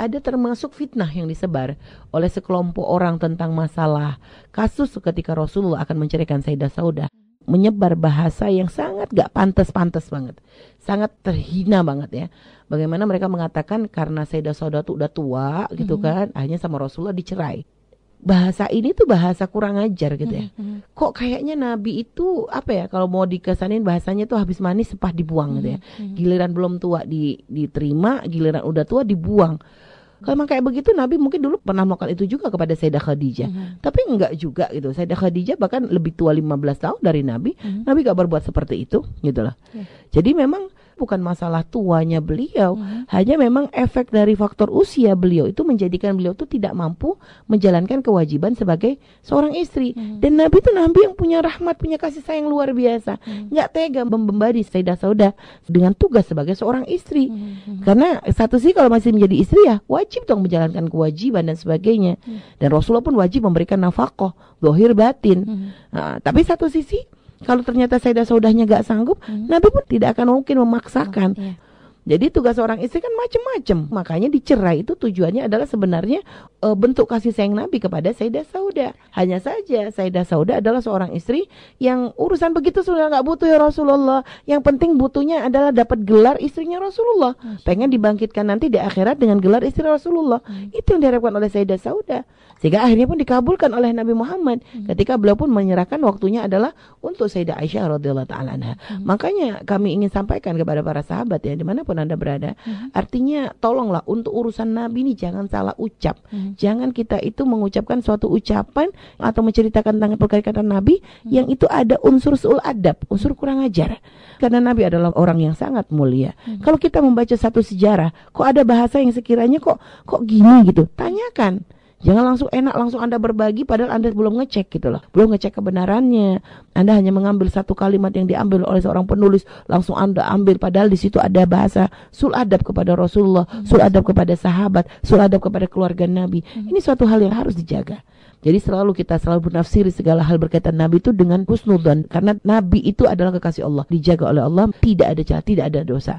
ada termasuk fitnah yang disebar oleh sekelompok orang tentang masalah kasus ketika Rasulullah akan menceraikan Sayyidah Saudah menyebar bahasa yang sangat gak pantas-pantas banget. Sangat terhina banget ya. Bagaimana mereka mengatakan karena Sayyidah Saudah tuh udah tua gitu mm -hmm. kan, akhirnya sama Rasulullah dicerai bahasa ini tuh bahasa kurang ajar gitu ya. Mm -hmm. Kok kayaknya Nabi itu apa ya kalau mau dikesanin bahasanya tuh habis manis sepah dibuang gitu ya. Mm -hmm. Giliran belum tua di, diterima, giliran udah tua dibuang. Kalau emang kayak begitu Nabi mungkin dulu pernah melakukan itu juga kepada Sayyidah Khadijah. Mm -hmm. Tapi enggak juga gitu. Sayyidah Khadijah bahkan lebih tua 15 tahun dari Nabi. Mm -hmm. Nabi gak berbuat seperti itu gitu loh. Yeah. Jadi memang bukan masalah tuanya beliau, hmm. hanya memang efek dari faktor usia beliau itu menjadikan beliau itu tidak mampu menjalankan kewajiban sebagai seorang istri. Hmm. Dan Nabi itu Nabi yang punya rahmat, punya kasih sayang luar biasa, hmm. nggak tega membebani Sayyidah Sauda dengan tugas sebagai seorang istri. Hmm. hmm. Karena satu sih kalau masih menjadi istri ya wajib dong menjalankan kewajiban dan sebagainya. Hmm. Dan Rasulullah pun wajib memberikan nafkah, dohir batin. Hmm. Nah, tapi satu sisi kalau ternyata Sayyidah Saudahnya gak sanggup, hmm. Nabi pun tidak akan mungkin memaksakan. Oh, iya. Jadi tugas seorang istri kan macam-macam. Makanya dicerai itu tujuannya adalah sebenarnya e, bentuk kasih sayang Nabi kepada Sayyidah Sauda. Hanya saja Sayyidah Sauda adalah seorang istri yang urusan begitu sudah nggak butuh ya Rasulullah. Yang penting butuhnya adalah dapat gelar istrinya Rasulullah. Pengen dibangkitkan nanti di akhirat dengan gelar istri Rasulullah. Hmm. Itu yang diharapkan oleh Sayyidah Sauda. Sehingga akhirnya pun dikabulkan oleh Nabi Muhammad hmm. ketika beliau pun menyerahkan waktunya adalah untuk Sayyidah Aisyah radhiyallahu taala anha. Hmm. Makanya kami ingin sampaikan kepada para sahabat ya di mana pun anda berada, hmm. artinya tolonglah untuk urusan Nabi ini jangan salah ucap, hmm. jangan kita itu mengucapkan suatu ucapan atau menceritakan tentang perkataan Nabi hmm. yang itu ada unsur sul adab, unsur kurang ajar. Karena Nabi adalah orang yang sangat mulia. Hmm. Kalau kita membaca satu sejarah, kok ada bahasa yang sekiranya kok kok gini gitu, tanyakan. Jangan langsung enak langsung Anda berbagi padahal Anda belum ngecek gitu loh. Belum ngecek kebenarannya. Anda hanya mengambil satu kalimat yang diambil oleh seorang penulis langsung Anda ambil padahal di situ ada bahasa sul adab kepada Rasulullah, hmm. sul adab kepada sahabat, sul adab kepada keluarga Nabi. Hmm. Ini suatu hal yang harus dijaga. Jadi selalu kita selalu bernafsiri segala hal berkaitan Nabi itu dengan husnudan karena Nabi itu adalah kekasih Allah, dijaga oleh Allah, tidak ada celah, tidak ada dosa.